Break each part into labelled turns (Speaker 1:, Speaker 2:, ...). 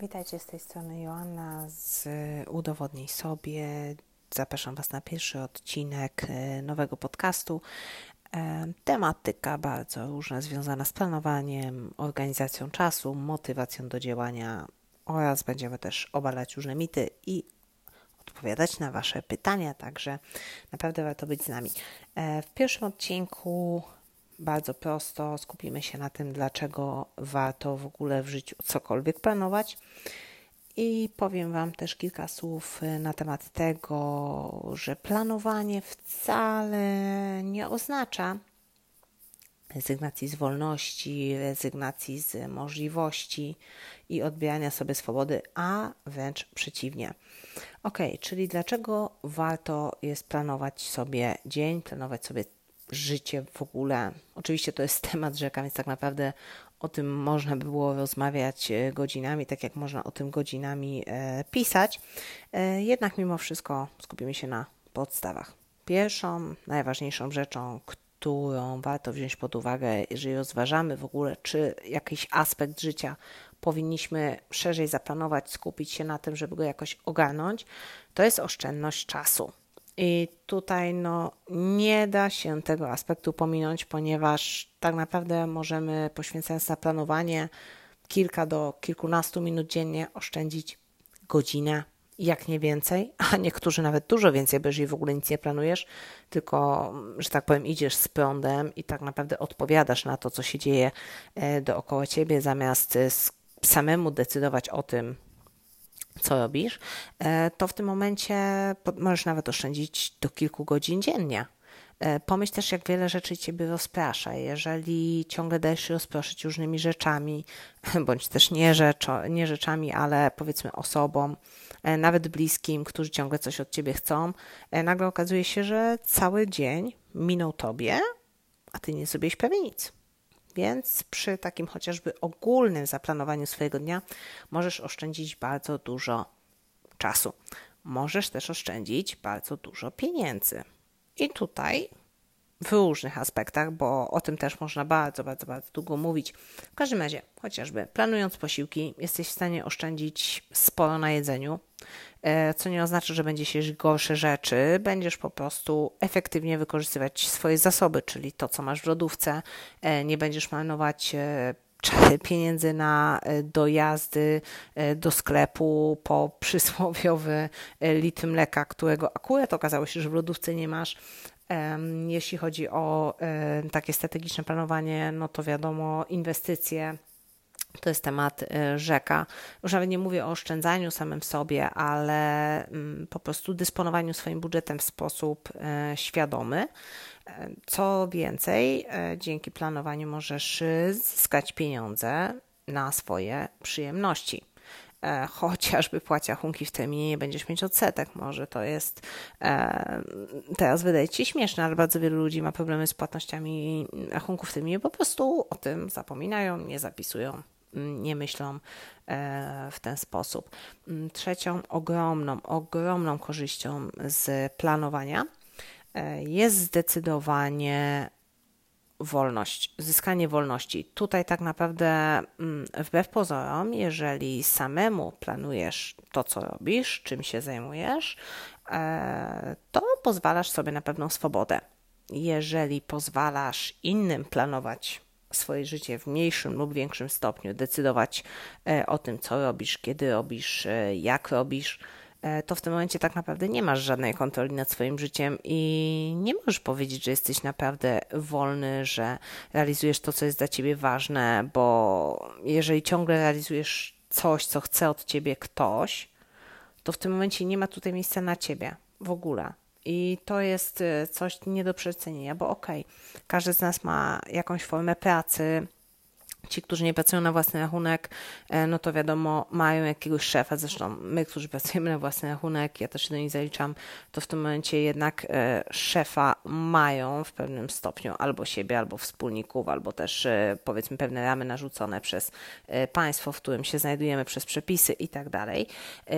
Speaker 1: Witajcie z tej strony Joanna z Udowodnij sobie. Zapraszam Was na pierwszy odcinek e, nowego podcastu. E, tematyka bardzo różna, związana z planowaniem, organizacją czasu, motywacją do działania oraz będziemy też obalać różne mity i odpowiadać na Wasze pytania, także naprawdę warto być z nami. E, w pierwszym odcinku bardzo prosto skupimy się na tym, dlaczego warto w ogóle w życiu cokolwiek planować. I powiem Wam też kilka słów y, na temat tego, że planowanie wcale nie oznacza rezygnacji z wolności, rezygnacji z możliwości i odbierania sobie swobody, a wręcz przeciwnie. Ok, czyli dlaczego warto jest planować sobie dzień, planować sobie życie w ogóle. Oczywiście to jest temat rzeka, więc tak naprawdę o tym można by było rozmawiać e, godzinami, tak jak można o tym godzinami e, pisać. E, jednak mimo wszystko skupimy się na podstawach. Pierwszą, najważniejszą rzeczą, którą warto wziąć pod uwagę, jeżeli rozważamy w ogóle, czy jakiś aspekt życia powinniśmy szerzej zaplanować, skupić się na tym, żeby go jakoś ogarnąć, to jest oszczędność czasu. I tutaj no, nie da się tego aspektu pominąć, ponieważ tak naprawdę możemy poświęcając na planowanie kilka do kilkunastu minut dziennie oszczędzić godzinę, jak nie więcej, a niektórzy nawet dużo więcej, bo jeżeli w ogóle nic nie planujesz, tylko, że tak powiem, idziesz z prądem i tak naprawdę odpowiadasz na to, co się dzieje e, dookoła ciebie, zamiast e, samemu decydować o tym, co robisz, e, to w tym momencie możesz nawet oszczędzić do kilku godzin dziennie. E, pomyśl też, jak wiele rzeczy Ciebie rozprasza. Jeżeli ciągle dajesz się rozproszyć różnymi rzeczami, bądź też nie, rzeczo, nie rzeczami, ale powiedzmy osobom, e, nawet bliskim, którzy ciągle coś od Ciebie chcą, nagle okazuje się, że cały dzień minął Tobie, a Ty nie zrobiłeś prawie nic. Więc przy takim chociażby ogólnym zaplanowaniu swojego dnia możesz oszczędzić bardzo dużo czasu. Możesz też oszczędzić bardzo dużo pieniędzy. I tutaj w różnych aspektach, bo o tym też można bardzo, bardzo, bardzo długo mówić. W każdym razie, chociażby planując posiłki, jesteś w stanie oszczędzić sporo na jedzeniu, e, co nie oznacza, że będziesz jeść gorsze rzeczy, będziesz po prostu efektywnie wykorzystywać swoje zasoby, czyli to, co masz w lodówce, e, nie będziesz marnować e, pieniędzy na dojazdy do sklepu po przysłowiowy litr mleka, którego akurat okazało się, że w lodówce nie masz, jeśli chodzi o takie strategiczne planowanie, no to wiadomo, inwestycje to jest temat e, rzeka. Już nawet nie mówię o oszczędzaniu samym w sobie, ale mm, po prostu dysponowaniu swoim budżetem w sposób e, świadomy. E, co więcej, dzięki planowaniu możesz zyskać pieniądze na swoje przyjemności. E, chociażby płaci rachunki w terminie, nie będziesz mieć odsetek. Może to jest e, teraz wydaje ci śmieszne, ale bardzo wielu ludzi ma problemy z płatnościami rachunków w terminie, po prostu o tym zapominają, nie zapisują nie myślą e, w ten sposób. Trzecią ogromną, ogromną korzyścią z planowania jest zdecydowanie wolność, zyskanie wolności. Tutaj tak naprawdę, mm, wbrew pozorom, jeżeli samemu planujesz to, co robisz, czym się zajmujesz, e, to pozwalasz sobie na pewną swobodę. Jeżeli pozwalasz innym planować swoje życie w mniejszym lub większym stopniu, decydować e, o tym, co robisz, kiedy robisz, e, jak robisz, to w tym momencie tak naprawdę nie masz żadnej kontroli nad swoim życiem i nie możesz powiedzieć, że jesteś naprawdę wolny, że realizujesz to, co jest dla ciebie ważne, bo jeżeli ciągle realizujesz coś, co chce od ciebie ktoś, to w tym momencie nie ma tutaj miejsca na ciebie w ogóle. I to jest e, coś nie do przecenienia, bo okej, okay, każdy z nas ma jakąś formę pracy, Ci, którzy nie pracują na własny rachunek, e, no to wiadomo, mają jakiegoś szefa. Zresztą my, którzy pracujemy na własny rachunek, ja też się do nich zaliczam, to w tym momencie jednak e, szefa mają w pewnym stopniu albo siebie, albo wspólników, albo też e, powiedzmy pewne ramy narzucone przez państwo, w którym się znajdujemy, przez przepisy i tak dalej.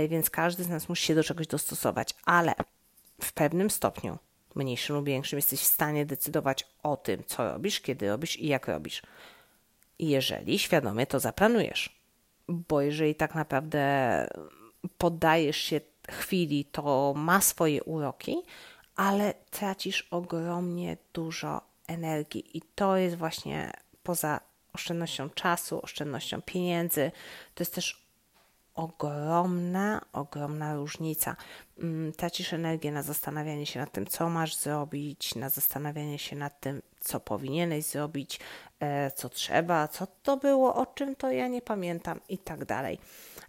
Speaker 1: Więc każdy z nas musi się do czegoś dostosować, ale w pewnym stopniu, mniejszym lub większym, jesteś w stanie decydować o tym, co robisz, kiedy robisz i jak robisz jeżeli świadomie to zaplanujesz. bo jeżeli tak naprawdę poddajesz się chwili, to ma swoje uroki, ale tracisz ogromnie dużo energii i to jest właśnie poza oszczędnością czasu, oszczędnością pieniędzy, to jest też ogromna, ogromna różnica. Mm, tracisz energię na zastanawianie się nad tym, co masz zrobić, na zastanawianie się nad tym, co powinieneś zrobić, co trzeba, co to było, o czym to ja nie pamiętam i tak dalej.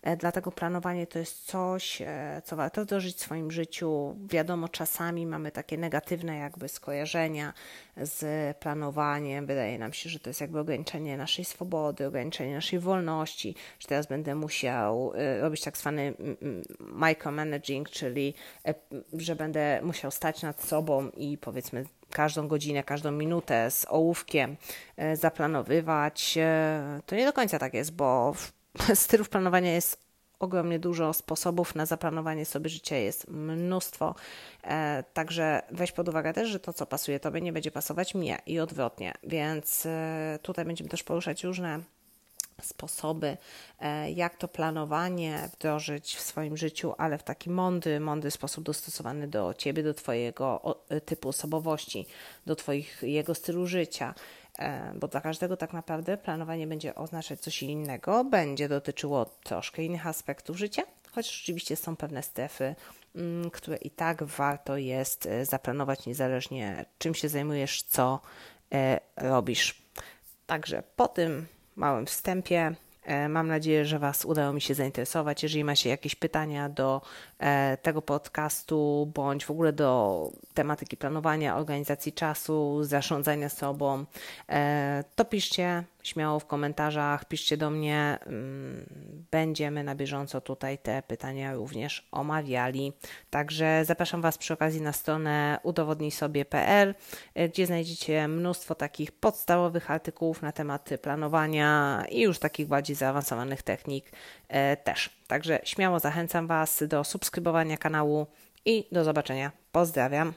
Speaker 1: E, dlatego planowanie to jest coś, e, co warto wdrożyć w swoim życiu. Wiadomo, czasami mamy takie negatywne jakby skojarzenia z planowaniem. Wydaje nam się, że to jest jakby ograniczenie naszej swobody, ograniczenie naszej wolności, że teraz będę musiał robić tak zwany micromanaging, czyli że będę musiał stać nad sobą i powiedzmy każdą godzinę, każdą minutę z ołówkiem e, zaplanowywać. E, to nie do końca tak jest, bo stylów planowania jest ogromnie dużo sposobów na zaplanowanie sobie życia, jest mnóstwo. E, także weź pod uwagę też, że to, co pasuje Tobie, nie będzie pasować mnie i odwrotnie. Więc tutaj będziemy też poruszać różne sposoby, e, jak to planowanie wdrożyć w swoim życiu, ale w taki mądry, mądry sposób dostosowany do Ciebie, do Twojego e, typu osobowości, do Twoich, jego stylu życia. E, bo dla każdego tak naprawdę planowanie będzie oznaczać coś innego, będzie dotyczyło troszkę innych aspektów życia, choć oczywiście są pewne strefy, mm, które i tak warto jest zaplanować niezależnie czym się zajmujesz, co robisz. Także po tym małym wstępie. E, mam nadzieję, że Was udało mi się zainteresować. Jeżeli macie jakieś pytania do e, tego podcastu, bądź w ogóle do tematyki planowania, organizacji czasu, zarządzania sobą, e, to piszcie śmiało w komentarzach, piszcie do mnie. Mm, będziemy na bieżąco tutaj te pytania również omawiali. Także zapraszam Was przy okazji na stronę udowodnijsobie.pl, gdzie znajdziecie mnóstwo takich podstawowych artykułów na temat planowania i już takich bardziej zaawansowanych technik e, też. Także śmiało zachęcam Was do subskrybowania kanału i do zobaczenia. Pozdrawiam.